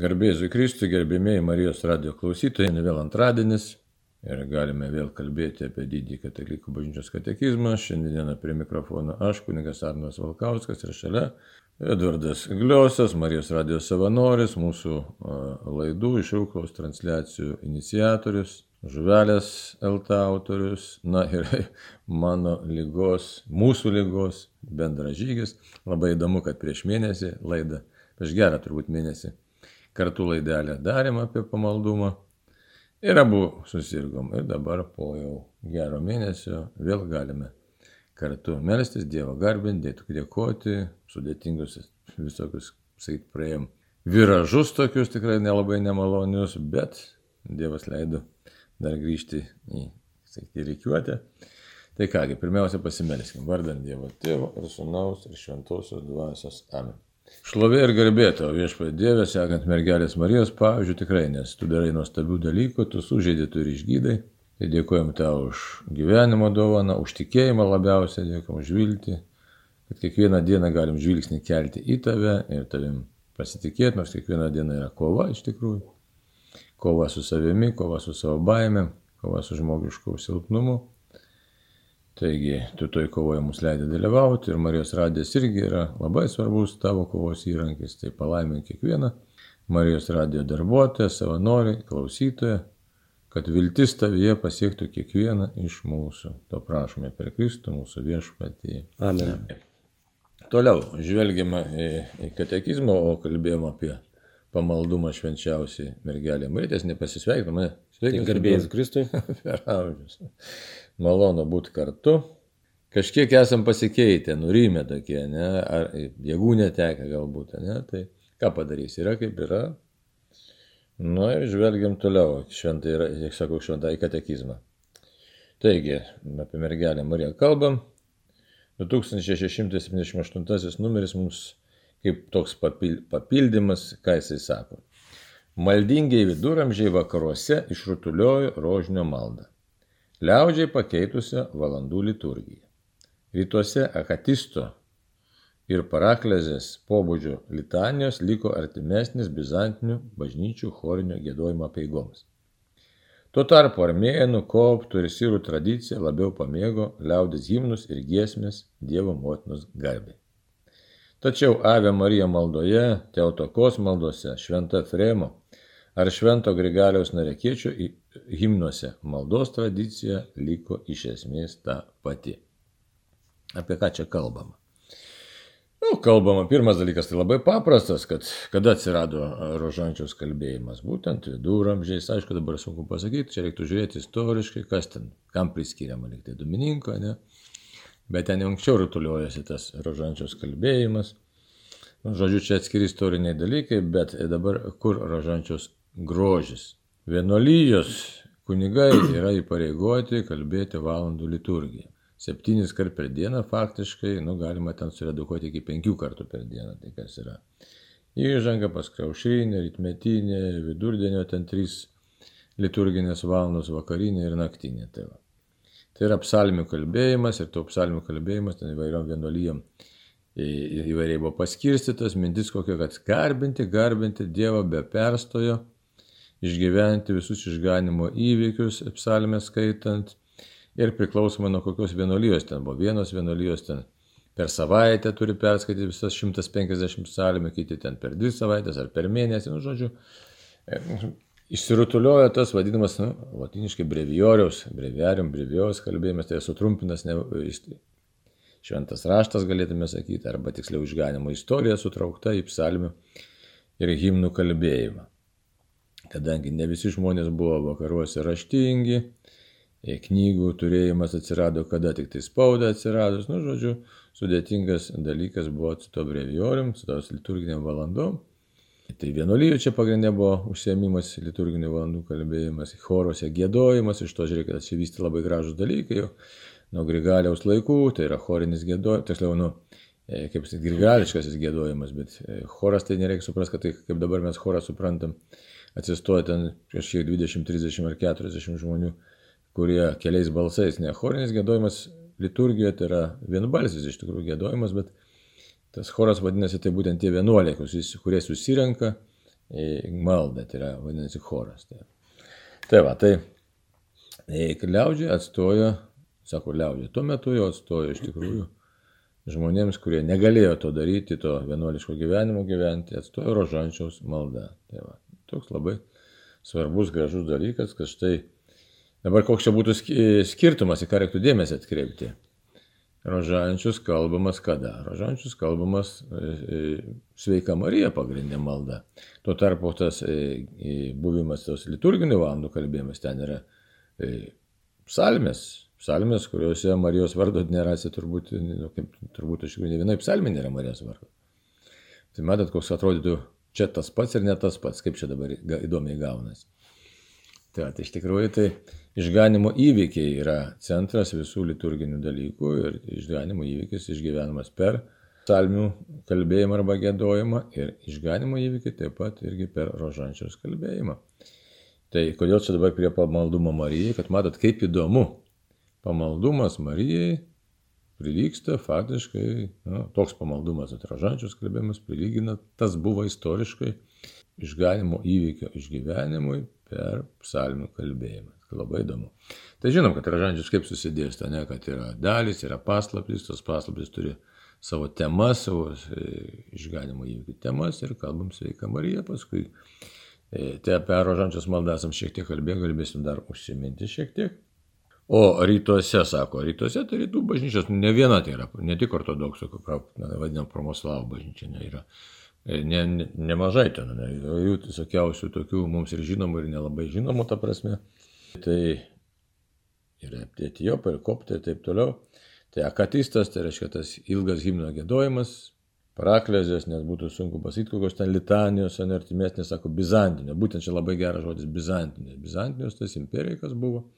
Garbėzui Kristui, gerbėmėjai Marijos radio klausytojai, vėl antradienis ir galime vėl kalbėti apie didį katalikų bažnyčios katekizmą. Šiandieną prie mikrofono aš, kunigas Arnas Valkauskas ir šalia Edvardas Gliosas, Marijos radio savanoris, mūsų laidų išrūklaus transliacijų iniciatorius, žuvelės LT autorius, na ir mano lygos, mūsų lygos bendražygis. Labai įdomu, kad prieš mėnesį laidą, prieš gerą turbūt mėnesį kartu laidelę darėm apie pamaldumą. Ir abu susirgom. Ir dabar po jau gero mėnesio vėl galime kartu melstis, Dievo garbinti, dėkoti, sudėtingus visokius, sakyt, praėjom viražus tokius tikrai nelabai nemalonius, bet Dievas leido dar grįžti į, sakyti, reikiuotę. Tai kągi, pirmiausia pasimelskim, vardant Dievo Tėvo ir Sūnaus ir Šventosios Dvasios Amen. Šlovė ir garbė tau viešpatie Dieve, sekant mergelės Marijos pavyzdžių tikrai, nes tu darai nuostabių dalykų, tu sužeidai, tu ir išgydai. Tai dėkojom tau už gyvenimo dovaną, už tikėjimą labiausiai, dėkojom už viltį, kad kiekvieną dieną galim žvilgsnį kelti į tave ir tavim pasitikėti, nors kiekviena diena yra kova iš tikrųjų. Kova su savimi, kova su savo baimėm, kova su žmogišku silpnumu. Taigi, tu toj kovoje mus leidai dalyvauti ir Marijos radijas irgi yra labai svarbus tavo kovos įrankis, tai palaimink kiekvieną Marijos radijo darbuotoją, savanorį, klausytoją, kad viltis tavyje pasiektų kiekvieną iš mūsų. To prašome per Kristų mūsų viešpatį. Amen. Toliau žvelgiame į, į katekizmą, o kalbėjome apie pamaldumą švenčiausiai mergelė Marytės, nepasisveikinome. Sveiki, garbėjus Kristui. per amžius malonu būti kartu. Kažkiek esam pasikeitę, nurimę tokie, ne, ar jėgų netekę galbūt, ne, tai ką padarys, yra kaip yra. Nu ir žvelgiam toliau, šventai kiek sakau, šventai katekizmą. Taigi, apie mergelę Mariją kalbam. 2678 numeris mums kaip toks papildymas, ką jisai sako. Maldingiai viduramžiai vakaruose išrutuliojo rožinio maldą liaudžiai pakeitusią valandų liturgiją. Rytuose akatisto ir paraklezės pobūdžio litanijos liko artimesnis bizantinių bažnyčių chorinio gėdojimo peigoms. Tuo tarpu armėnų, koptų ir sirų tradicija labiau pamėgo liaudės himnus ir giesmės Dievo motinos garbiai. Tačiau Ave Marija maldoje, Teotokos maldose, Šventa Fremo ar Švento Grigaliaus Narekiečio himnuose maldos tradicija liko iš esmės ta pati. Apie ką čia kalbama? Nu, kalbama, pirmas dalykas tai labai paprastas, kad kada atsirado rožančiaus kalbėjimas, būtent viduramžiais, aišku, dabar sunku pasakyti, čia reiktų žiūrėti istoriškai, kas ten, kam priskiriama, liktai Domininko, ne? Bet ten jau anksčiau rutuliuojasi tas rožančiaus kalbėjimas. Nu, žodžiu, čia atskiri istoriniai dalykai, bet dabar kur rožančiaus grožis. Vienolyjos kunigai yra įpareigoti kalbėti valandų liturgiją. Septynis kart per dieną faktiškai, nu, galima ten suredukuoti iki penkių kartų per dieną. Tai kas yra? Įžanga, paskui aušrinė, rytmetinė, vidurdienio ten trys liturginės valandos, vakarinė ir naktinė. Tai, va. tai yra psalmių kalbėjimas ir to psalmių kalbėjimas ten įvairiom vienolyjom įvairiai buvo paskirstytas, mintis kokia, kad garbinti, garbinti Dievą be perstojo, išgyventi visus išganimo įvykius, psalmę skaitant ir priklausomai nuo kokios vienolyjos ten buvo. Vienos vienolyjos ten per savaitę turi perskaityti visas 150 psalmę, kiti ten per dvi savaitės ar per mėnesį, nu, žodžiu. E, išsirutuliojo tas vadinamas, nu, latiniškai brevijoriaus, breviarium, brevijos kalbėjimas, tai sutrumpinas ne, šventas raštas, galėtume sakyti, arba tiksliau išganimo istorija sutraukta į psalmių ir himnų kalbėjimą. Kadangi ne visi žmonės buvo vakaruose raštingi, e, knygų turėjimas atsirado, kada tik tai spauda atsiradus, nu, žodžiu, sudėtingas dalykas buvo su to brevijorium, su tos liturginiam valandom. Tai vienolyjų čia pagrindė buvo užsiemimas liturginių valandų kalbėjimas, choruose gėdojimas, iš to žiūrėk, kad atsivystė labai gražus dalykai, jau nuo Grigaliaus laikų, tai yra chorinis gėdojimas, tiksliau, nu, e, kaip grigališkasis gėdojimas, bet e, choras tai nereikia suprasti, kad tai kaip dabar mes chorą suprantam, atsistoja ten kažkiek 20, 30 ar 40 žmonių, kurie keliais balsais, ne chorinis gėdojimas liturgijoje tai yra vienbalsis iš tikrųjų gėdojimas, bet tas choras vadinasi tai būtent tie vienuoliai, kurie susirenka maldą, tai yra vadinasi choras. Tai, tai va, tai liaudžiai atstojo, sako liaudžiai, tuo metu jo atstojo iš tikrųjų žmonėms, kurie negalėjo to daryti, to vienuoliško gyvenimo gyventi, atstojo rožančiaus malda. Tai va, toks labai svarbus, gražus dalykas, kad štai dabar koks čia būtų skirtumas, į ką reiktų dėmesį atkreipti. Rožančius kalbamas kada? Rožančius kalbamas e, e, sveika Marija pagrindinė malda. Tuo tarpu tas e, buvimas tos liturginių valandų kalbėjimas ten yra psalmės, psalmės, kuriuose Marijos vardo nerasi turbūt, nu, turbūt iš tikrųjų ne vienai psalmė nėra Marijos vardo. Tai matot, koks atrodytų čia tas pats ir ne tas pats, kaip čia dabar įdomiai gaunasi. Tai, tai iš tikrųjų tai išganimo įvykiai yra centras visų liturginių dalykų ir išganimo įvykis išgyvenamas per psalmių kalbėjimą arba gėdojimą ir išganimo įvykiai taip pat irgi per rožančiaus kalbėjimą. Tai kodėl čia dabar prie pamaldumo Marijai, kad matot, kaip įdomu, pamaldumas Marijai prilyksta faktiškai, nu, toks pamaldumas atražančius kalbėjimas prilygina, tas buvo istoriškai išganimo įvykio išgyvenimui per psalmių kalbėjimą. Labai įdomu. Tai žinom, kad ražančius kaip susidėsta, ne, kad yra dalis, yra paslaptis, tos paslaptis turi savo temas, savo e, išganimo įvykių temas ir kalbam sveika Marija, paskui e, tai apie rožančius maldą esam šiek tiek kalbėję, galbėsim dar užsiminti šiek tiek. O rytuose, sako, rytuose tai rytų bažnyčios, ne viena tai yra, ne tik ortodoksų, vadinam, promoslavų bažnyčia, ne yra. E, ne, ne, nemažai ten, ne, jų visokiausių tokių mums ir žinomų, ir nelabai žinomų, ta prasme. Tai yra etijopai, ir koptai ir taip toliau. Tai akatistas, tai reiškia tas ilgas himno gėdojimas, paraklezės, nes būtų sunku pasakyti, kokios ten litanijos, ar artimesnės, sako, bizantinio. Būtent čia labai geras žodis bizantinės. Bizantinės tas imperija, kas buvo.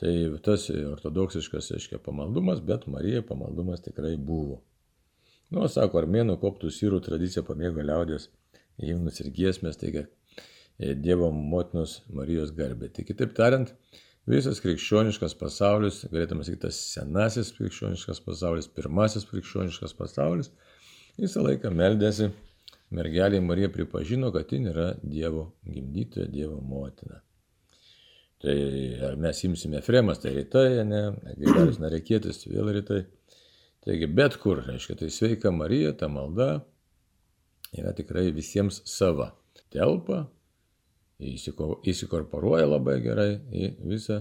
Tai tas ortodoksiškas, aiškiai, pamaldumas, bet Marija pamaldumas tikrai buvo. Nu, sako, armėnų koptų sirų tradicija pamėgo liaudės himnus ir giesmės, taigi e, Dievo motinos Marijos garbė. Tai kitaip tariant, visas krikščioniškas pasaulis, galėtume sakyti, tas senasis krikščioniškas pasaulis, pirmasis krikščioniškas pasaulis, visą laiką meldėsi, mergelė Marija pripažino, kad ji yra Dievo gimdytoja, Dievo motina. Tai ar mes imsime Fremas, tai rytai, ne, Gaidarius Narekėtis, vėl rytai. Taigi bet kur, reiškia, tai sveika Marija, ta malda yra tikrai visiems sava. Telpa, įsikorporuoja labai gerai į visą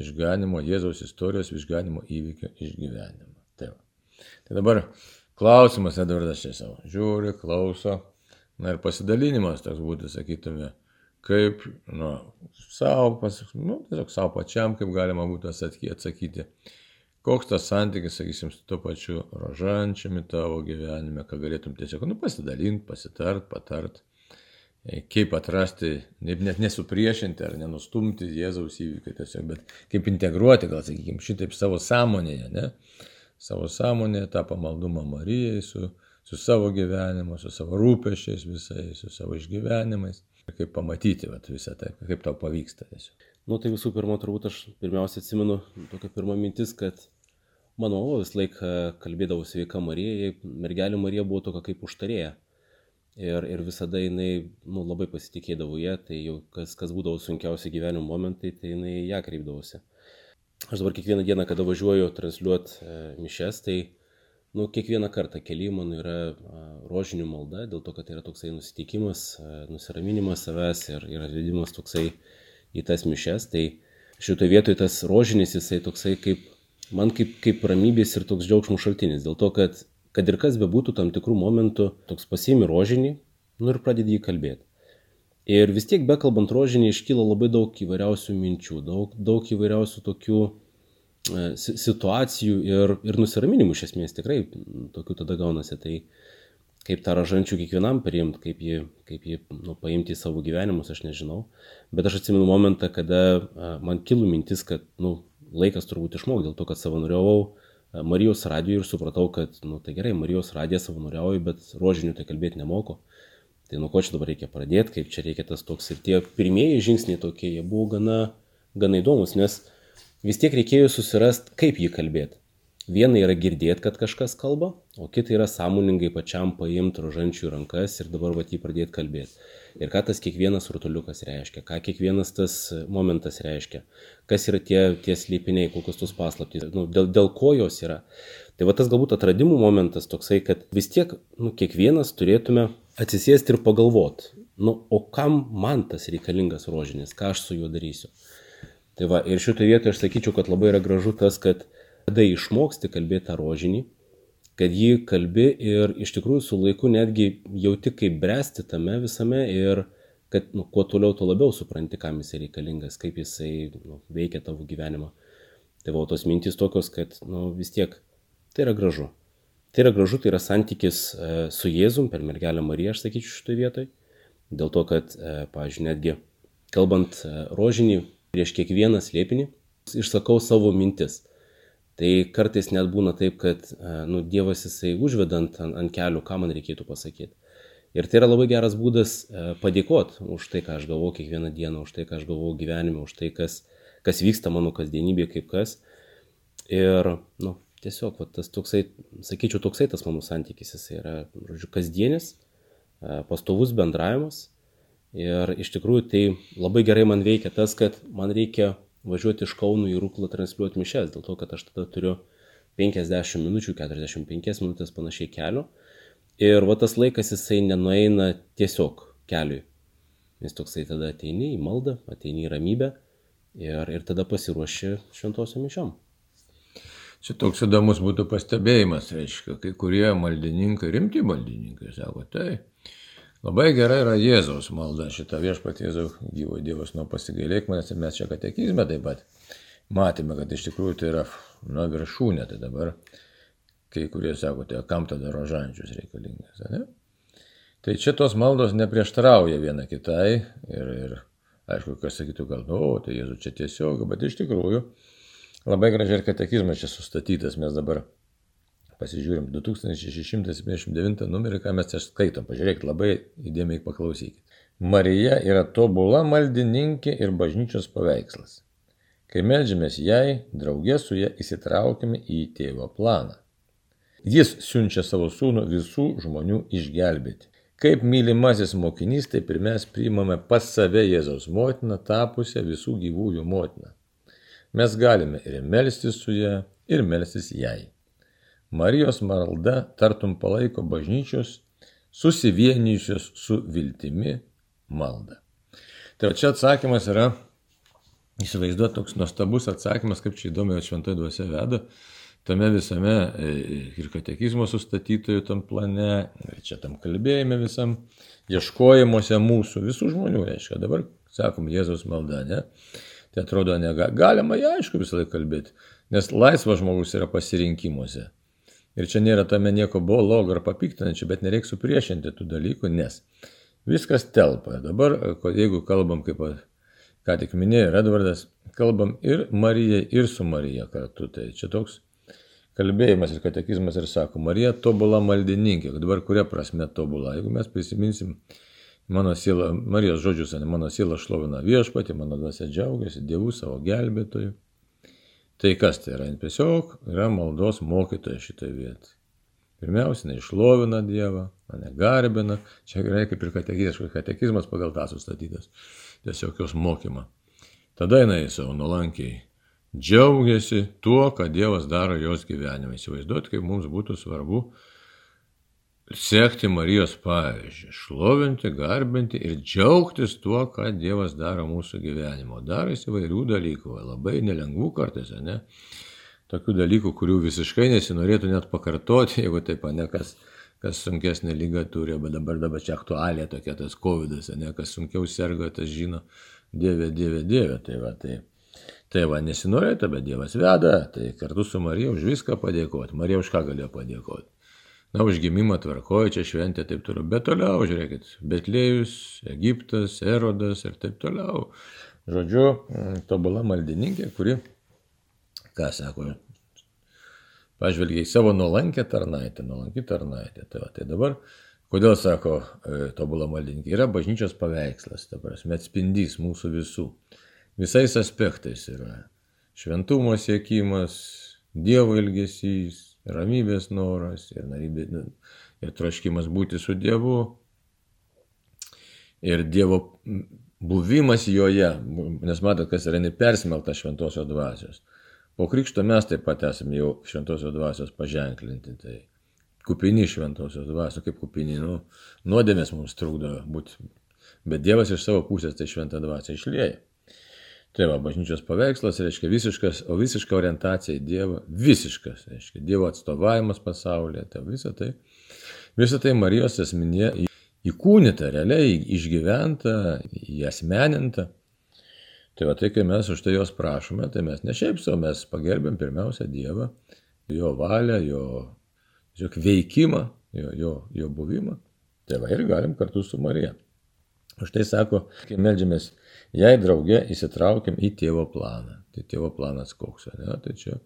išganimo, Jėzaus istorijos išganimo įvykio išgyvenimą. Tai, va. tai dabar klausimas, Edvardas čia savo. Žiūri, klauso. Na ir pasidalinimas toks būtų, sakytume, kaip, nu, savo, pas, nu, tiesiog savo pačiam, kaip galima būtų atsakyti, koks tas santykis, sakysim, su to pačiu rožančiami tavo gyvenime, ką galėtum tiesiog, nu, pasidalinti, pasitart, patart, e, kaip atrasti, net nesupriešinti ar nenustumti Jėzaus įvykių tiesiog, bet kaip integruoti, gal sakykime, šitaip savo sąmonėje, ne? Savo sąmonėje tą pamaldumą Marijai su, su savo gyvenimu, su savo rūpešiais visais, su savo išgyvenimais kaip pamatyti vat, visą tai, kaip tau pavyksta tiesiog. Nu, tai visų pirma, turbūt aš pirmiausia atsimenu tokia pirma mintis, kad mano mama vis laik kalbėdavo sveika Marija, mergelė Marija buvo tokia kaip užtarėja. Ir, ir visada jinai nu, labai pasitikėdavo ją, tai jau kas, kas būdavo sunkiausi gyvenimo momentai, tai jinai ją kreipdavosi. Aš dabar kiekvieną dieną, kada važiuoju transliuoti e, mišes, tai nu, kiekvieną kartą keli man yra rožinių malda, dėl to, kad tai yra toksai nusiteikimas, nusiraminimas savęs ir, ir atleidimas toksai į tas mišes. Tai šitoje vietoje tas rožinis jisai toksai kaip, man kaip, kaip ramybės ir toks džiaugsmų šaltinis. Dėl to, kad kad ir kas bebūtų tam tikrų momentų, toks pasiimi rožinį, nu ir pradedi jį kalbėti. Ir vis tiek bekalbant rožinį iškyla labai daug įvairiausių minčių, daug, daug įvairiausių tokių situacijų ir, ir nusiraminimų iš esmės tikrai tokių tada gaunasi. Tai kaip tą ražančių kiekvienam priimti, kaip jį, kaip jį nu, paimti į savo gyvenimus, aš nežinau. Bet aš atsimenu momentą, kada a, man kilo mintis, kad nu, laikas turbūt išmokti, dėl to, kad savanoriavau Marijos radijoje ir supratau, kad, nu, tai gerai, Marijos radiją savanoriauju, bet rožinių tai kalbėti nemoku. Tai nuo ko čia dabar reikia pradėti, kaip čia reikia tas toks ir tie pirmieji žingsniai tokie, jie buvo gana, gana įdomus, nes vis tiek reikėjo susirasti, kaip jį kalbėti. Viena yra girdėti, kad kažkas kalba, o kita yra sąmoningai pačiam paimti rožančių rankas ir dabar va jį pradėti kalbėti. Ir ką tas kiekvienas rutuliukas reiškia, ką kiekvienas tas momentas reiškia, kas yra tie, tie slėpiniai, kokios tos paslaptys, nu, dėl, dėl ko jos yra. Tai va tas galbūt atradimų momentas toksai, kad vis tiek nu, kiekvienas turėtume atsisėsti ir pagalvoti, nu, o kam man tas reikalingas rožinis, ką aš su juo darysiu. Tai va, ir šitoje vietoje aš sakyčiau, kad labai yra gražu tas, kad tada išmoksti kalbėti tą rožinį, kad jį kalbi ir iš tikrųjų su laiku netgi jauti kaip bręsti tame visame ir kad nu, kuo toliau, tuo labiau supranti, kam jisai reikalingas, kaip jisai nu, veikia tavo gyvenimą. Tai va, tos mintys tokios, kad nu, vis tiek tai yra gražu. Tai yra gražu, tai yra santykis e, su Jėzum per mergelę Mariją, aš sakyčiau, šitoje vietoje. Dėl to, kad, e, pavyzdžiui, netgi kalbant e, rožinį prieš kiekvieną slėpinį, išsakau savo mintis Tai kartais net būna taip, kad nu, Dievas jisai užvedant ant, ant kelių, ką man reikėtų pasakyti. Ir tai yra labai geras būdas padėkoti už tai, ką aš galvoju kiekvieną dieną, už tai, ką aš galvoju gyvenime, už tai, kas, kas vyksta mano kasdienybėje, kaip kas. Ir, nu, tiesiog, va, tas toksai, sakyčiau, toksai tas mano santykis, jis yra, žodžiu, kasdienis, pastovus bendravimas. Ir iš tikrųjų tai labai gerai man veikia tas, kad man reikia važiuoti iš Kaunų į Rūklą transliuoti mišes, dėl to, kad aš tada turiu 50 minučių, 45 minutės panašiai kelio. Ir va tas laikas jisai nenueina tiesiog keliui. Nes toksai tada ateini į maldą, ateini į ramybę ir, ir tada pasiruoši šventosiom mišiom. Čia toks įdomus būtų pastebėjimas, reiškia, kai kurie maldininkai, rimti maldininkai, sako, tai Labai gerai yra Jėzaus malda, šitą viešpat Jėzau gyvo Dievas nuo pasigailėk manęs ir mes čia katekizme taip pat matėme, kad iš tikrųjų tai yra nuo viršūnė, tai dabar kai kurie sako, tai kam tada rožančius reikalingas, ne? Tai čia tos maldos neprieštarauja viena kitai ir, ir aišku, kas sakytų, gal, o, tai Jėzus čia tiesiog, bet iš tikrųjų labai gražiai ir katekizmas čia sustatytas, mes dabar pasižiūrim 2679 numerį, ką mes čia skaitom, pažiūrėkit, labai įdėmiai paklausykit. Marija yra tobula maldininkė ir bažnyčios paveikslas. Kai melžiamės jai, draugė su ją įsitraukime į tėvo planą. Jis siunčia savo sūnų visų žmonių išgelbėti. Kaip mylimasis mokinys, taip ir mes priimame pas save Jėzaus motiną, tapusią visų gyvųjų motiną. Mes galime ir melstis su ją, ir melstis jai. Marijos malda tartum palaiko bažnyčios susivienijusios su viltimi maldą. Tai čia atsakymas yra, įsivaizduoti toks nuostabus atsakymas, kaip čia įdomiai šventoji dvasia veda, tame visame e, ir katekizmo sustatytojų tam plane, ir čia tam kalbėjime visam, ieškojimuose mūsų, visų žmonių, reiškia, dabar sakom Jėzaus malda, ne? Tai atrodo, ne, galima, ja, aišku, visą laiką kalbėti, nes laisvas žmogus yra pasirinkimuose. Ir čia nėra tame nieko blogo ar papiktinančio, bet nereikia supriešinti tų dalykų, nes viskas telpa. Dabar, jeigu kalbam, kaip ką tik minėjo Edvardas, kalbam ir Marija, ir su Marija kartu. Tai čia toks kalbėjimas ir katekizmas ir sako, Marija tobula maldininkė. Dabar kuria prasme tobula? Jeigu mes prisiminsim mano siela, Marijos žodžius, mano siela šlovina viešpatį, mano dvasia džiaugiasi Dievu savo gelbėtoju. Tai kas tai yra? Tiesiog yra maldos mokytoja šitoje vietoje. Pirmiausia, neišlovina Dievą, mane garbina. Čia gerai kaip ir katekizmas, katekizmas pagal tą sustatytas. Tiesiog jos mokymą. Tada jinai savo nuolankiai džiaugiasi tuo, ką Dievas daro jos gyvenime. Įsivaizduoti, kaip mums būtų svarbu sekti Marijos pavyzdžių, šlovinti, garbinti ir džiaugtis tuo, ką Dievas daro mūsų gyvenimo. Darosi įvairių dalykų, labai nelengvų kartais, ne? Tokių dalykų, kurių visiškai nesinorėtų net pakartoti, jeigu taip, ne kas, kas sunkesnė lyga turi, bet dabar dabar čia aktualė tokia tas COVID, ne, kas sunkiau serga, tas žino, Dieve, Dieve, Dieve. Tai va, tai, tai va, nesinorėtų, bet Dievas veda, tai kartu su Marija už viską padėkoti. Marija už ką galėjo padėkoti? Na, užgimimą tvarkoja, čia šventė taip toliau. Bet toliau, žiūrėkit, Betlėjus, Egiptas, Erodas ir taip toliau. Žodžiu, mm, tobula maldininkė, kuri, ką sako, pažvelgia į savo nuolankę tarnaitę, nuolankį tarnaitę. Tai, va, tai dabar, kodėl sako e, tobula maldininkė, yra bažnyčios paveikslas, ta prasme, atspindys mūsų visų. Visais aspektais yra šventumo siekimas, Dievo ilgesys, ramybės noras, ir, narybė, ir troškimas būti su Dievu, ir Dievo buvimas joje, nes matot, kas yra nepersmelta šventosios dvasios. Po krikšto mes taip pat esame jau šventosios dvasios paženklinti. Tai kupini šventosios dvasios, kaip kupini, nu, nuodėmės mums trukdo būti. Bet Dievas iš savo pusės tai šventą dvasią išlieja. Tai va, bažnyčios paveikslas reiškia visiškas, o visiška orientacija į Dievą, visiškas, reiškia Dievo atstovavimas pasaulyje, tai visą tai, visą tai Marijos esminė įkūnyta, realiai išgyventa, įasmeninta. Tai va tai, kai mes už tai jos prašome, tai mes ne šiaip savo, mes pagerbėm pirmiausia Dievą, jo valią, jo, jo veikimą, jo, jo, jo buvimą. Tai va ir galim kartu su Marija. Už tai sako, kai melžiamės, jei drauge įsitraukiam į tėvo planą. Tai tėvo planas koks, ne? Tai čia,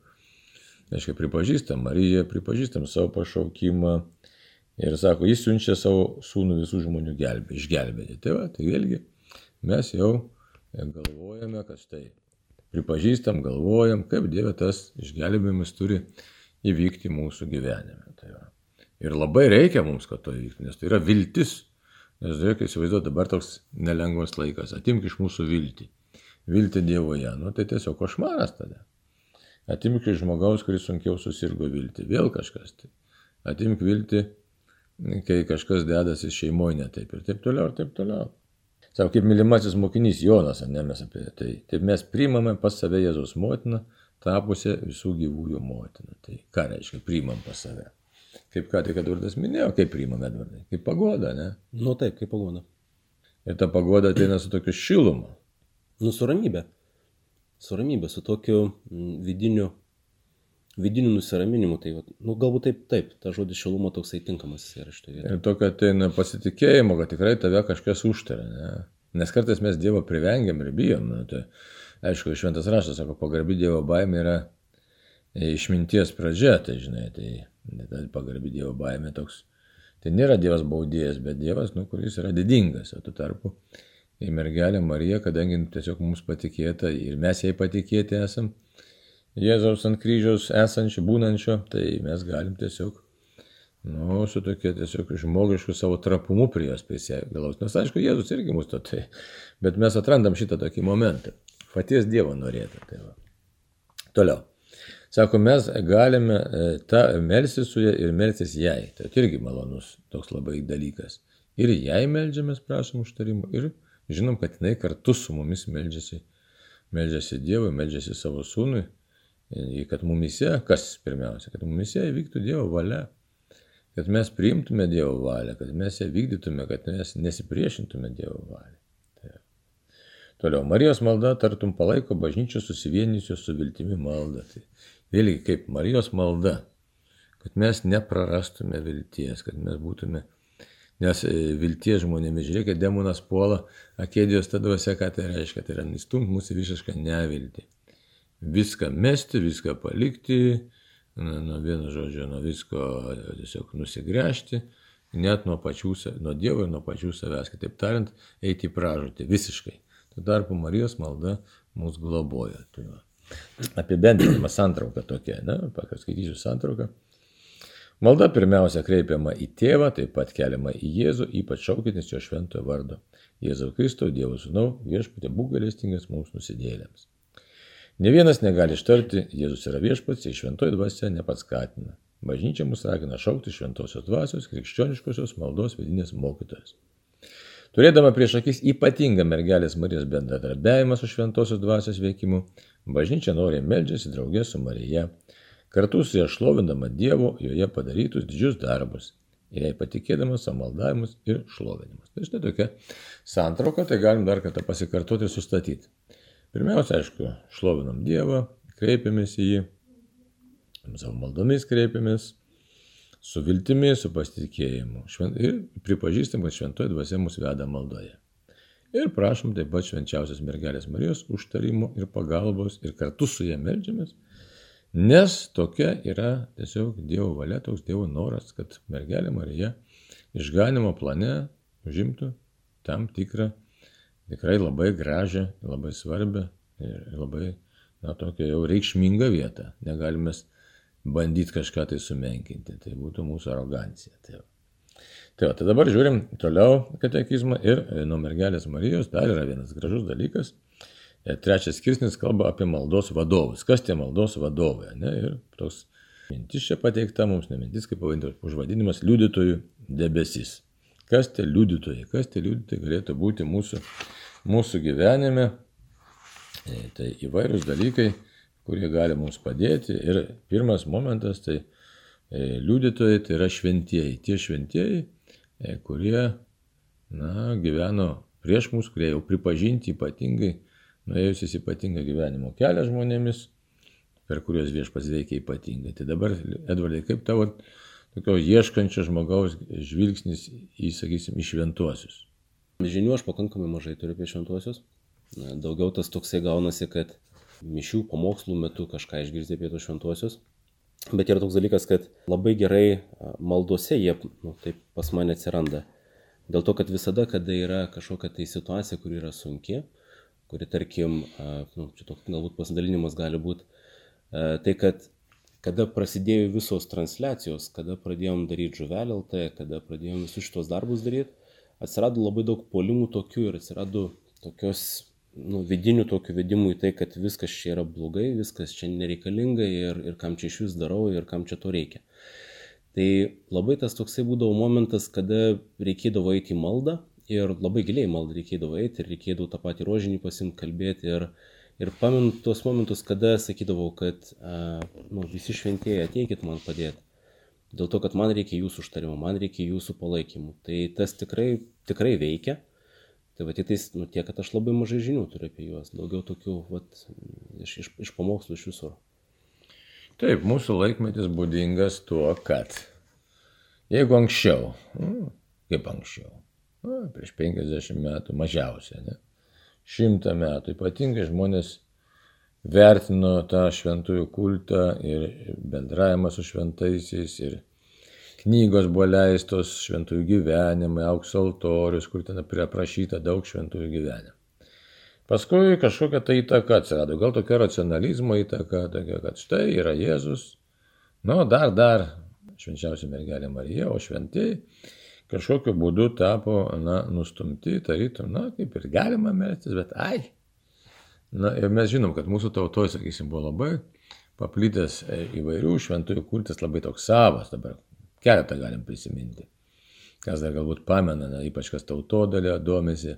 aiškiai, pripažįstam Mariją, pripažįstam savo pašaukimą ir sako, jis siunčia savo sūnų visų žmonių gelbė, išgelbėti. Tai va, tai vėlgi mes jau galvojame, kad štai pripažįstam, galvojam, kaip Dieve tas išgelbėjimas turi įvykti mūsų gyvenime. Tai va. ir labai reikia mums, kad to įvyktų, nes tai yra viltis Nes žiūrėk, įsivaizduoju, dabar toks nelengvas laikas. Atimk iš mūsų viltį. Viltį Dievoje. Nu, tai tiesiog košmaras tada. Atimk iš žmogaus, kuris sunkiau susirgo viltį. Vėl kažkas. Tai. Atimk viltį, kai kažkas dedasi šeimoje ne taip ir taip toliau, ir taip toliau. Savo kaip mylimasis mokinys Jonas, ne mes apie tai. Taip mes priimame pas save Jėzus motiną, tapusią visų gyvųjų motiną. Tai ką reiškia priimam pas save? Kaip ką tik Edvardas minėjo, kaip priimame Edvardai, kaip pagoda, ne? Nu taip, kaip pagoda. Ir ta pagoda ateina su tokiu šilumu. Nu, su ramybė. Su ramybė, su tokiu mm, vidiniu, vidiniu nusiraminimu. Tai, nu, galbūt taip, taip, ta žodis šilumo toksai tinkamas yra šitoje vietoje. Ir tokio ateina pasitikėjimo, kad tikrai tave kažkas užtarė, ne? Nes kartais mes Dievo privengiam ir bijom. Nu, tai, aišku, šventas raštas sako, pagarbi Dievo baimė yra išminties pradžia, tai žinai, tai ta pagarbi Dievo baimė toks. Tai nėra Dievas baudėjas, bet Dievas, nu, kuris yra didingas. O tu tarpu į mergelę Mariją, kadangi tiesiog mums patikėta ir mes jai patikėti esam, Jėzaus ant kryžiaus esančio, būnančio, tai mes galim tiesiog, nu, su tokia tiesiog žmogišku savo trapumu prie jos prisigalaus. Nes aišku, Jėzus irgi mūsų to tai, bet mes atrandam šitą tokį momentą. Paties Dievo norėtų. Tai va. Toliau. Sako, mes galime e, tą melsis su ja ir melsis jai. Tai irgi malonus toks labai dalykas. Ir jai melžiamės, prašom užtarimų. Ir žinom, kad jinai kartu su mumis melžiasi. Melžiasi Dievui, melžiasi savo sūnui. Kad mumise, kas pirmiausia, kad mumise įvyktų Dievo valia. Kad mes priimtume Dievo valią, kad mes ją vykdytume, kad mes nesipriešintume Dievo valią. Tai. Toliau, Marijos malda tartum palaiko bažnyčios susivienysios su viltimi maldą. Tai Vėlgi kaip Marijos malda, kad mes neprarastume vilties, kad mes būtume, nes e, vilties žmonėmis, žiūrėkit, demonas puola, akėdijos ta dvasia, ką tai reiškia, tai yra nustumt mūsų visišką neviltį. Viską mesti, viską palikti, nuo vieno žodžio, nuo visko tiesiog nusigręžti, net nuo, pačių, nuo Dievo ir nuo pačių savęs, kitaip tariant, eiti į pražūtį visiškai. Tuo tarpu Marijos malda mūsų globoja. Tai va apibendrinimą santrauką tokia, ne, paskaitysiu santrauką. Malda pirmiausia kreipiama į tėvą, taip pat keliama į Jėzų, ypač šaukiantis jo šventojo vardo. Jėzau Kristau, Dievo Sūnau, viešpatė būk galestingas mums nusidėlėms. Ne vienas negali ištarti, Jėzus yra viešpats, jei šventoji dvasia nepaskatina. Bažnyčia mus ragina šaukti šventosios dvasios, krikščioniškosios maldos vidinės mokytojas. Turėdama prieš akis ypatingą mergelės Marijos bendradarbiavimą su šventosios dvasios veikimu, bažnyčia nori meldžiasi draugė su Marija, kartu su ją šlovindama Dievo joje padarytus didžius darbus, jai patikėdama samaldavimus ir šlovinimus. Tai štai tokia santrauka, tai galim dar kartą pasikartoti ir sustatyti. Pirmiausia, aišku, šlovinam Dievą, kreipiamės į jį, savo maldomis kreipiamės, su viltimi, su pasitikėjimu. Ir pripažįstam, kad šventoji dvasia mus veda maldoje. Ir prašom taip pat švenčiausios mergelės Marijos užtarimo ir pagalbos ir kartu su ją melžiamės, nes tokia yra tiesiog Dievo valia, toks Dievo noras, kad mergelė Marija išganimo plane užimtų tam tikrą tikrai labai gražią, labai svarbią ir labai, na, tokią jau reikšmingą vietą. Negalime bandyti kažką tai sumenkinti. Tai būtų mūsų arogancija. Tai, tai, va, tai dabar žiūrim toliau katekizmą ir e, nuo mergelės Marijos dar yra vienas gražus dalykas. E, trečias skirsnis kalba apie maldos vadovus. Kas tie maldos vadovai? Ne? Ir toks mintis čia pateikta mums, ne mintis, kaip pavadintas užvadinimas, liudytojų debesis. Kas tie liudytojai? Kas tie liudytojai galėtų būti mūsų, mūsų gyvenime? E, tai įvairūs dalykai kurie gali mums padėti. Ir pirmas momentas tai e, liudytojai tai yra šventieji. Tie šventieji, e, kurie na, gyveno prieš mus, kurie jau pripažinti ypatingai, nuėjusiais ypatingą gyvenimo kelią žmonėmis, per kuriuos viešpas veikia ypatingai. Tai dabar, Edvardai, kaip tavo tokio ieškančio žmogaus žvilgsnis į, sakysim, į šventuosius? Žinių aš pakankamai mažai turiu apie šventuosius. Daugiau tas toksai gaunasi, kad mišių pamokslų metu kažką išgirsti apie tos šventuosius. Bet yra toks dalykas, kad labai gerai maldose jie nu, taip pas mane atsiranda. Dėl to, kad visada, kada yra kažkokia tai situacija, kuri yra sunki, kuri, tarkim, nu, čia toks galbūt pasidalinimas gali būti, tai kad kada prasidėjo visos transliacijos, kada pradėjom daryti žuvelį LT, kada pradėjom visus šitos darbus daryti, atsirado labai daug polimų tokių ir atsirado tokios nu, vidinių tokių vedimų į tai, kad viskas čia yra blogai, viskas čia nereikalinga ir, ir kam čia iš vis darau ir kam čia to reikia. Tai labai tas toksai būdavo momentas, kada reikėdavo eiti į maldą ir labai giliai maldą reikėdavo eiti ir reikėdavo tą patį rožinį pasimti kalbėti ir, ir pamenu tuos momentus, kada sakydavau, kad a, nu, visi šventieji ateikit man padėti. Dėl to, kad man reikia jūsų užtarimo, man reikia jūsų palaikymų. Tai tas tikrai, tikrai veikia. Tai va tik tais, nu, tiek, kad aš labai mažai žinių turiu apie juos, daugiau tokių, vat, iš, iš, iš pamokslų iš visur. Taip, mūsų laikmetis būdingas tuo, kad jeigu anksčiau, nu, kaip anksčiau, nu, prieš 50 metų mažiausiai, ne, 100 metų, ypatingai žmonės vertino tą šventųjų kultą ir bendravimą su šventaisiais ir knygos buvo leistos šventųjų gyvenimai, aukso altorius, kur ten aprašyta daug šventųjų gyvenimų. Paskui kažkokia tai įtaka atsirado, gal tokia racionalizmo įtaka, tokia, kad štai yra Jėzus, nu dar, dar švenčiausia mergelė Marija, o šventieji kažkokiu būdu tapo, na, nustumti, tarytum, na, kaip ir galima melstis, bet ai. Na, ir mes žinom, kad mūsų tautoje, sakysim, buvo labai paplitęs e, įvairių šventųjų kultas, labai toks savas dabar Keletą galim prisiminti. Kas dar galbūt pamena, ne, ypač kas tautodalė domisi,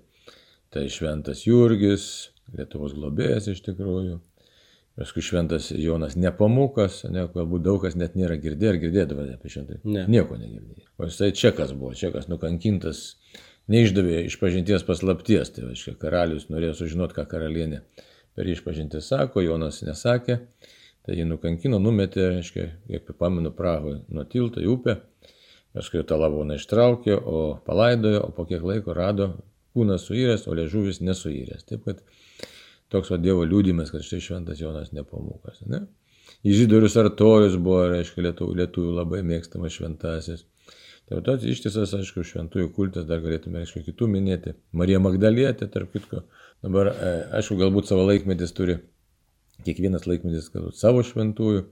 tai šventas Jurgis, Lietuvos globėjas iš tikrųjų. Paskui šventas Jonas Nepamukas, ne, galbūt daug kas net nėra girdėję ar girdėdavo apie šventą. Ne. Nieko negirdėjo. O jisai čekas buvo, čekas nukankintas, neišdavė išpažinties paslapties. Tai reiškia, karalius norėjo sužinoti, ką karalienė per išpažinti sako, Jonas nesakė. Tai jį nukankino, numetė, aiškiai, kiek pamenu, Prahoje nuo tilto į upę. Paskui tą lavoną ištraukė, o palaidojo, o po kiek laiko rado kūnas suyręs, o liežuvis nesuyręs. Taip kad toks va Dievo liūdimas, kad štai šventas Jonas nepamukas. Ne? Įžydorius Artorius buvo, reiškia, lietuvių, lietuvių labai mėgstamas šventasis. Tai tas ištisas, aišku, šventųjų kultas, dar galėtume, aišku, kitų minėti. Marija Magdalietė, tarp kitko. Dabar, e, aišku, galbūt savo laikmetis turi kiekvienas laikmetis savo šventųjų.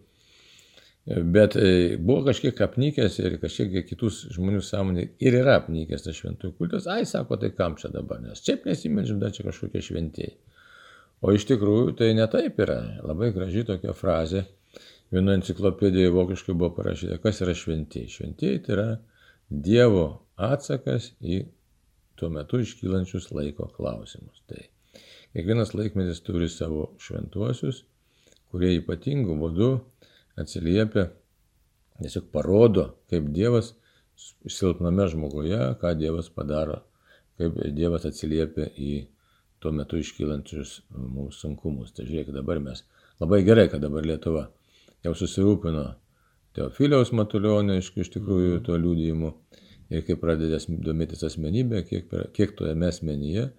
Bet e, buvo kažkiek apnykęs ir kažkiek kitus žmonių sąmonė ir yra apnykęs tas šventųjų kultas. Ai, sako, tai kam čia dabar, nes čia nesimeldžiam, dar čia kažkokie šventieji. O iš tikrųjų tai ne taip yra. Labai graži tokia frazė. Vienoje enciklopedijoje vokiškai buvo parašyta, kas yra šventieji. Šventieji tai yra Dievo atsakas į tuo metu iškylančius laiko klausimus. Tai Kiekvienas laikmetis turi savo šventuosius, kurie ypatingų būdų atsiliepia, tiesiog parodo, kaip Dievas silpname žmoguje, ką Dievas padaro, kaip Dievas atsiliepia į tuo metu iškylančius mums sunkumus. Tai žiūrėk, dabar mes labai gerai, kad dabar Lietuva jau susirūpino Teofiliaus Matulionio iš, iš tikrųjų tuo liūdėjimu ir kai pradedės domėtis asmenybė, kiek, kiek toje asmenyje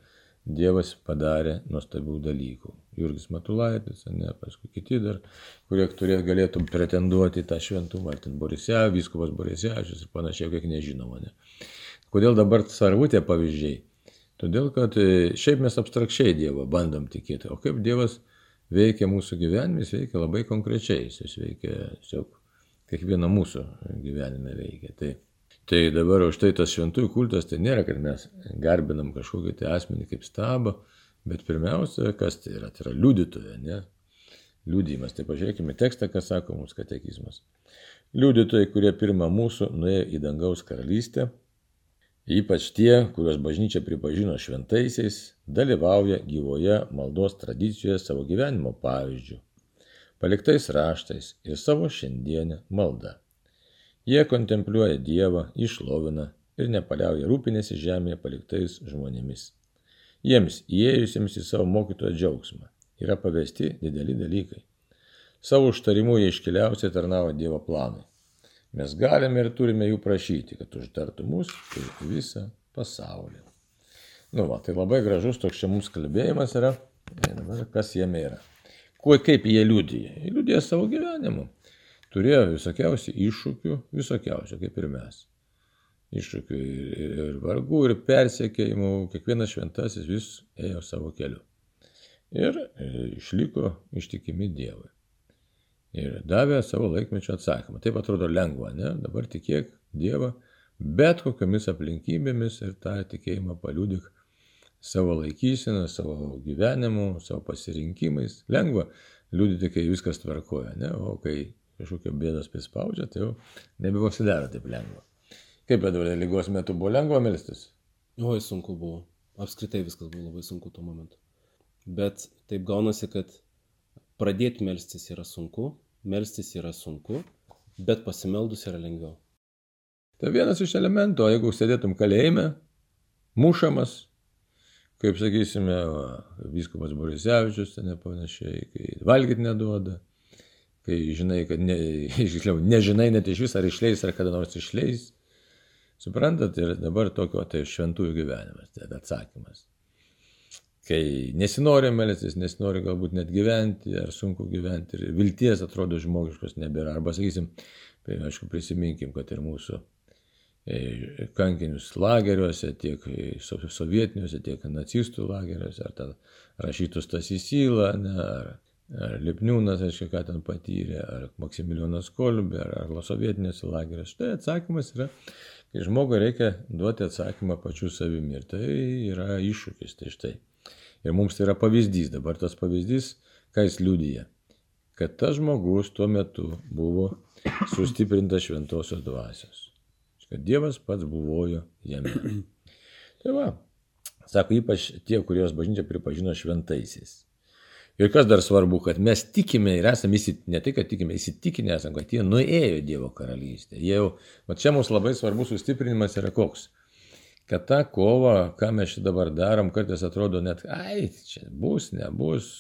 Dievas padarė nuostabių dalykų. Jurgis Matulaitis, ne, paskui kiti dar, kurie turėtų galėtų pretenduoti tą šventumą, ar ten Borisė, Vyskupas Borisėvičius ir panašiai, kiek nežinoma. Ne. Kodėl dabar svarbu tie pavyzdžiai? Todėl, kad e, šiaip mes abstrakčiai Dievą bandom tikėti, o kaip Dievas veikia mūsų gyvenime, jis veikia labai konkrečiai, jis veikia tiesiog kiekvieną mūsų gyvenime veikia. Tai, tai dabar už tai tas šventųjų kultas tai nėra, kad mes garbinam kažkokį tai asmenį kaip stabą, bet pirmiausia, kas tai yra, tai yra liudytoja, ne? Liudymas. Tai pažiūrėkime tekstą, ką sako mums katekizmas. Liudytojai, kurie pirmą mūsų nuėjo į dangaus karalystę, ypač tie, kuriuos bažnyčia pripažino šventaisiais, dalyvauja gyvoje maldos tradicijoje savo gyvenimo pavyzdžių paliktais raštais ir savo šiandienę maldą. Jie kontempliuoja Dievą, išlovina ir nepaliauja rūpinėsi žemėje paliktais žmonėmis. Jiems įėjusiems į savo mokytojo džiaugsmą yra pavesti dideli dalykai. Savo užtarimu jie iškiliausiai tarnavo Dievo planui. Mes galime ir turime jų prašyti, kad užtartų mus ir visą pasaulį. Nu, va, tai labai gražus toks čia mums kalbėjimas yra. Kas jame yra? Kuo kaip jie liūdėjo? Jie liūdėjo savo gyvenimu. Turėjo visokiausių iššūkių, visokiausių, kaip ir mes. Iššūkių ir, ir vargų, ir persiekėjimų, kiekvienas šventasis vis ėjo savo keliu. Ir e, išliko ištikimi Dievui. Ir davė savo laikmečio atsakymą. Taip atrodo lengva, ne? Dabar tikėk Dievą bet kokiamis aplinkybėmis ir tą tikėjimą paliūdik savo laikyseną, savo gyvenimu, savo pasirinkimais. Lengva liūdėti, kai viskas tvarkoja, ne? o kai kažkokio bėdos prispaudžia, tai jau nebepasidaro taip lengva. Kaip dabar lygos metu buvo lengva melstis? Oi, sunku buvo. Apskritai viskas buvo labai sunku tuo momentu. Bet taip gaunasi, kad pradėti melstis yra sunku, melstis yra sunku, bet pasimeldus yra lengviau. Tai vienas iš elementų, jeigu sėdėtum kalėjime, mušamas, kaip sakysime, va, vyskupas Borisevičius ten panašiai, kai valgyti neduoda, kai žinai, kad ne, išliau, nežinai net iš vis ar išleis, ar kada nors išleis. Suprantat, ir dabar tokio tai šventųjų gyvenimas, tai atsakymas. Kai nesinori melstis, nesinori galbūt net gyventi, ar sunku gyventi, ir vilties atrodo žmogiškos nebėra. Arba sakysim, tai aišku, prisiminkim, kad ir mūsų E, kankinius lageriuose, tiek sovietiniuose, tiek nacistų lageriuose, ar ten rašytus tas įsylą, ar, ar Lipniūnas, aišku, ką ten patyrė, ar Maksimilijonas Kolbė, ar, ar sovietinėse lageriuose. Štai atsakymas yra, kai žmogui reikia duoti atsakymą pačiu savimi. Ir tai yra iššūkis. Tai štai. Ir mums tai yra pavyzdys. Dabar tas pavyzdys, ką jis liudyja. Kad tas žmogus tuo metu buvo sustiprintas šventosios dvasios kad Dievas pats buvojo jame. Tai va, sako ypač tie, kurios bažnyčia pripažino šventaisiais. Ir kas dar svarbu, kad mes tikime ir esame įsitikinę, ne tai, kad tikime, įsitikinę esame, kad jie nuėjo Dievo karalystę. Jie jau, va čia mums labai svarbus sustiprinimas yra koks. Kad ta kova, ką mes čia dabar darom, kartais atrodo net, ai, čia bus, nebus.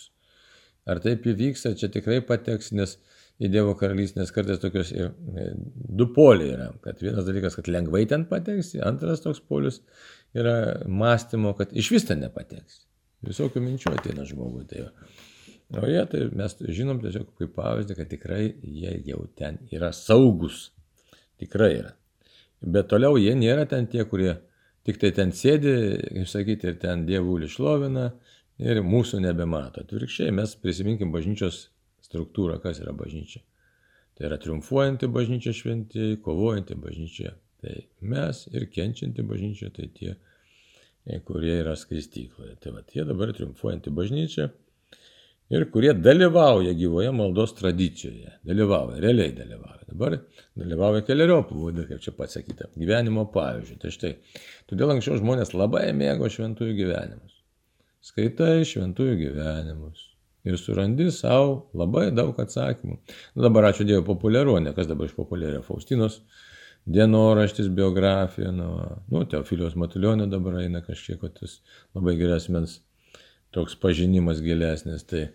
Ar taip įvyks, ar čia tikrai pateks, nes į Dievo karalystę, nes kartais tokios ir e, du poliai yra. Kad vienas dalykas, kad lengvai ten pateksi, antras toks polius yra mąstymo, kad iš vis ten nepateksi. Visokių minčių ateina žmogui. Tai o jie, tai mes žinom tiesiog kaip pavyzdį, kad tikrai jie jau ten yra saugus. Tikrai yra. Bet toliau jie nėra ten tie, kurie tik tai ten sėdi, kaip sakyti, ir ten dievų išlovina ir mūsų nebemato. Atvirkščiai mes prisiminkim bažnyčios struktūrą, kas yra bažnyčia. Tai yra triumfuojanti bažnyčia šventieji, kovojanti bažnyčia. Tai mes ir kenčianti bažnyčia, tai tie, e, kurie yra skaistykloje. Tai va, jie dabar triumfuojanti bažnyčia ir kurie dalyvauja gyvoje maldos tradicijoje. Dalyvauja, realiai dalyvauja. Dabar dalyvauja keliariopų būdų, kaip čia pasakyta, gyvenimo pavyzdžių. Tai štai, todėl anksčiau žmonės labai mėgo šventųjų gyvenimus. Skaitai šventųjų gyvenimus, ir surandi savo labai daug atsakymų. Nu, dabar ačiū Dievui populiaru, ne kas dabar išpopuliarėjo Faustinos dienoraštis, biografija, nu, nu Teofilijos Matulionio dabar eina kažkiek, tas labai geresmens toks pažinimas gilesnis, tai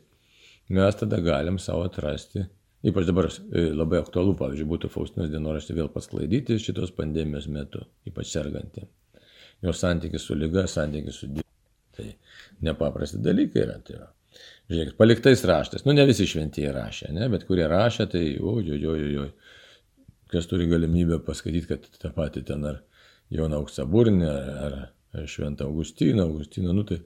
mes tada galim savo atrasti. Ypač dabar e, labai aktualu, pavyzdžiui, būtų Faustinos dienoraštį vėl pasklaidyti šitos pandemijos metu, ypač sergantį. Jo santykis su lyga, santykis su Dievu. Tai nepaprasti dalykai yra. Tai yra. Žiūrėkit, paliktais raštais. Nu, ne visi šventieji rašė, ne, bet kurie rašė, tai ojojojoj. Kas turi galimybę paskaityti, kad tą patį ten ar Joną Auksaburnį, ar, ar Šventą Augustiną, Augustiną, nu tai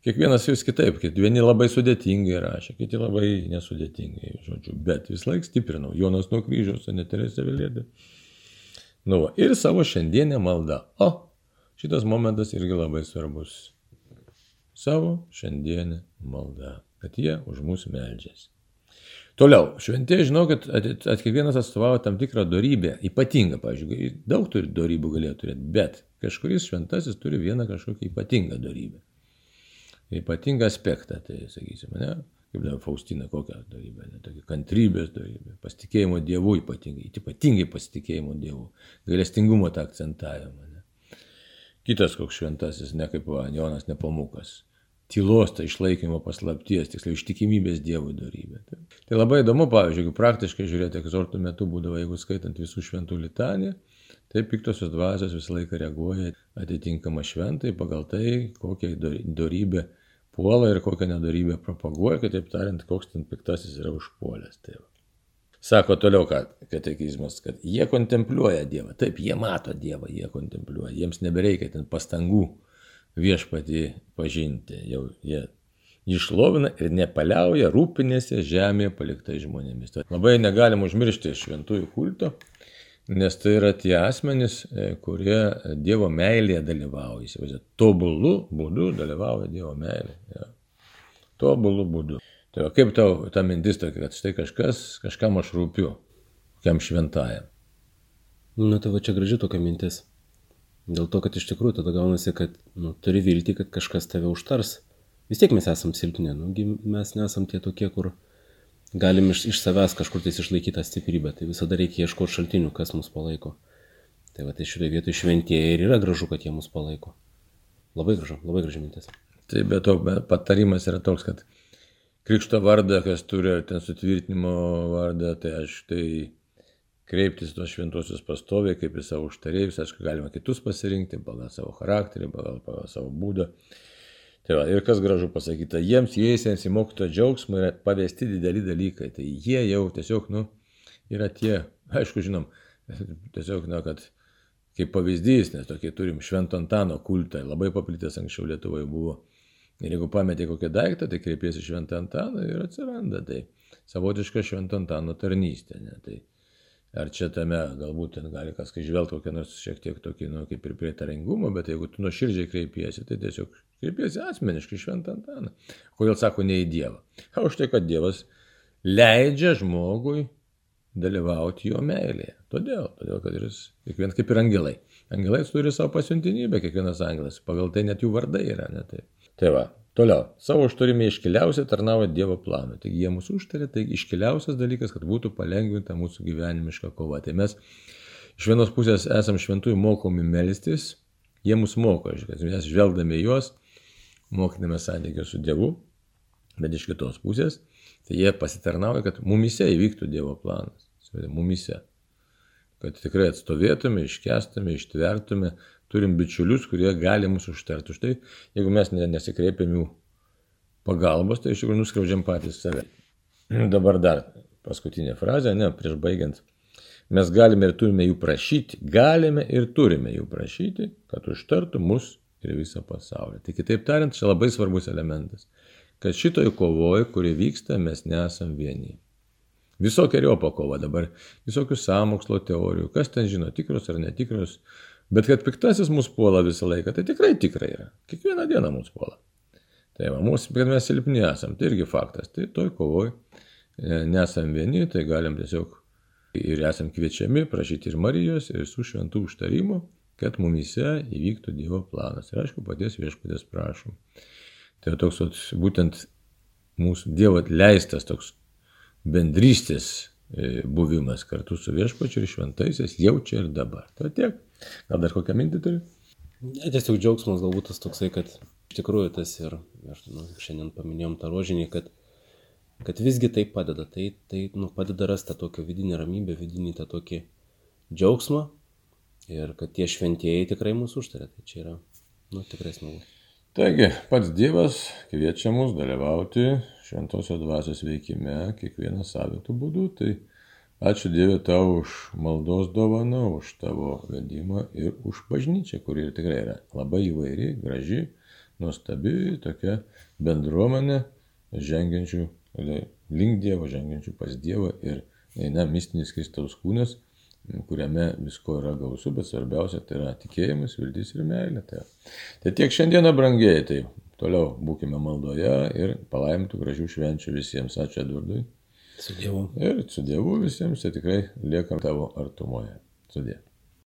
Kiekvienas vis kitaip, kad vieni labai sudėtingai rašė, kiti labai nesudėtingai, žodžiu, bet vis laik stiprinau. Jonas nuo kryžiaus, ne Teresė Vilėdė. Nu, va, ir savo šiandienę maldą. O, šitas momentas irgi labai svarbus. Savo šiandienę maldą, kad jie už mus meldžiasi. Toliau, šventė, žinau, kad at, at kiekvienas atstovauja tam tikrą darybę, ypatingą, pavyzdžiui, daug turi darybų galėtų turėti, bet kažkuris šventasis turi vieną kažkokią ypatingą darybę ypatingą aspektą, tai sakysime, ne? Kaip dabar Faustina kokią darybę, ne, tokia kantrybės darybė, pasitikėjimo dievų ypatingai, ypatingai pasitikėjimo dievų, gailestingumo tą akcentavimą. Ne. Kitas koks šventasis, ne kaip Jonas Nepamukas, tylos, tai išlaikymo paslapties, tiksliau ištikimybės dievų darybė. Tai, tai labai įdomu, pavyzdžiui, jeigu praktiškai žiūrėti, egzortų metu būdavo, jeigu skaitant visų šventų litaniją, Tai piktosios dvasios visą laiką reaguoja atitinkamą šventai pagal tai, kokią darybę puola ir kokią nedarybę propaguoja, kitaip tariant, koks ten piktasis yra užpuolęs. Tai va. Sako toliau, kad katekizmas, kad jie kontempliuoja Dievą. Taip, jie mato Dievą, jie kontempliuoja. Jiems nebereikia ten pastangų viešpatį pažinti. Jau jie išlovina ir nepaliauja rūpinėse žemėje paliktai žmonėmis. Tai labai negalim užmiršti šventųjų kulto nes tai yra tie asmenys, e, kurie Dievo meilėje dalyvauja. Įsivaizduoju, tobulų būdų dalyvauja Dievo meilėje. Ja. Tobulų būdų. Tai va, kaip tau ta mintis tokia, kad štai kažkas, kažkam aš rūpiu, kokiam šventajam. Na tai va čia graži tokia mintis. Dėl to, kad iš tikrųjų tada gaunasi, kad nu, turi viltį, kad kažkas tave užtars. Vis tiek mes esam silpni, nu, mes nesam tie tokie, kur galim iš, iš savęs kažkur tais išlaikyti tą stiprybę, tai visada reikia ieškoti šaltinių, kas mus palaiko. Tai va, tai šitoje vietoje šventieji ir yra gražu, kad jie mus palaiko. Labai gražu, labai graži mintis. Tai be to patarimas yra toks, kad krikšto vardą, kas turi ten sutvirtinimo vardą, tai aš tai kreiptis tos šventosios pastoviai, kaip į savo užtarėjus, aišku, galima kitus pasirinkti pagal savo charakterį, pagal, pagal savo būdą. Tai va, ir kas gražu pasakyta, jiems įeisiems į mokytojo džiaugsmą yra pavesti dideli dalykai. Tai jie jau tiesiog, nu, yra tie, aišku, žinom, tiesiog, na, kad kaip pavyzdys, nes tokį turim Švento Antano kultą, labai paplitęs anksčiau Lietuvoje buvo. Ir jeigu pametė kokią daiktą, tai kreipiesi Šventą Antaną ir atsiranda. Tai savotiška Švento Antano tarnystė. Ne? Tai ar čia tame galbūt ten gali kas kai žvelgti kokią nors šiek tiek tokį, nu, kaip ir prietaringumą, bet jeigu tu nuoširdžiai kreipiesi, tai tiesiog Kreipiasi asmeniškai šventą Antaną. Kodėl sako ne į Dievą? O už tai, kad Dievas leidžia žmogui dalyvauti jo meilėje. Todėl, todėl kad jis, kiekvienas kaip ir angelai. Angelai turi savo pasiuntinybę, kiekvienas angelas, pagal tai net jų vardai yra. Ne, tai. tai va, toliau, savo užturime iškiliausią tarnauja Dievo planą. Taigi jie mūsų užtarė, tai iškiliausias dalykas, kad būtų palengvinta mūsų gyvenimiška kova. Tai mes iš vienos pusės esam šventųjų mokomi melstis, jie mus moko, kad mes žvelgdami juos, mokydami santykio su Dievu, bet iš kitos pusės, tai jie pasitarnauja, kad mumise įvyktų Dievo planas. Mumise. Kad tikrai atstovėtume, iškestume, ištvertume, turim bičiulius, kurie gali mūsų užtarti. Štai, jeigu mes nesikreipiam jų pagalbos, tai iš tikrųjų nuskriaudžiam patys save. Dabar dar paskutinė frazė, ne, prieš baigiant. Mes galime ir turime jų prašyti, galime ir turime jų prašyti, kad užtartų mus ir visą pasaulį. Tai kitaip tariant, čia labai svarbus elementas, kad šitoj kovoje, kuri vyksta, mes nesam vieni. Visokiojo pakova dabar, visokių samokslo teorijų, kas ten žino, tikros ar netikros, bet kad piktasis mūsų puola visą laiką, tai tikrai tikrai yra. Kiekvieną dieną mūsų puola. Tai va, mūsų, kad mes silpni esam, tai irgi faktas. Tai toj kovoj e, nesam vieni, tai galim tiesiog ir esam kviečiami prašyti ir Marijos, ir su šventų užtarimo kad mumise įvyktų Dievo planas. Ir aišku, paties viešpatės prašom. Tai toks būtent mūsų Dievo leistas toks bendrystės e, buvimas kartu su viešpačiu ir šventaisiais jau čia ir dabar. Tai tiek. Gal dar kokią mintį turi? Ne, tiesiog džiaugsmas galbūt tas toksai, kad iš tikrųjų tas ir, aš nu, šiandien paminėjom tą rožinį, kad, kad visgi tai padeda, tai, tai nu, padeda rasti tą tokią vidinę ramybę, vidinį tą tokį džiaugsmą, ir kad tie šventieji tikrai mūsų užtarė. Tai čia yra nu, tikrai smagu. Taigi, pats Dievas kviečia mus dalyvauti šventosios dvasios veikime kiekvieną savitų būdų. Tai ačiū Dievui tau už maldos dovaną, už tavo vedimą ir už bažnyčią, kuri ir tikrai yra labai įvairi, graži, nuostabi tokia bendruomenė žengiančių link Dievo, žengiančių pas Dievą ir eina mistinis Kristaus kūnas, kuriame visko yra gausu, bet svarbiausia tai yra tikėjimas, viltis ir meilė. Tai, tai tiek šiandieną brangiai, tai toliau būkime maldoje ir palaimintų gražių švenčių visiems. Ačiū Edvardui. Su Dievu. Ir su Dievu visiems, tai tikrai liekam tavo artumoje. Sudė.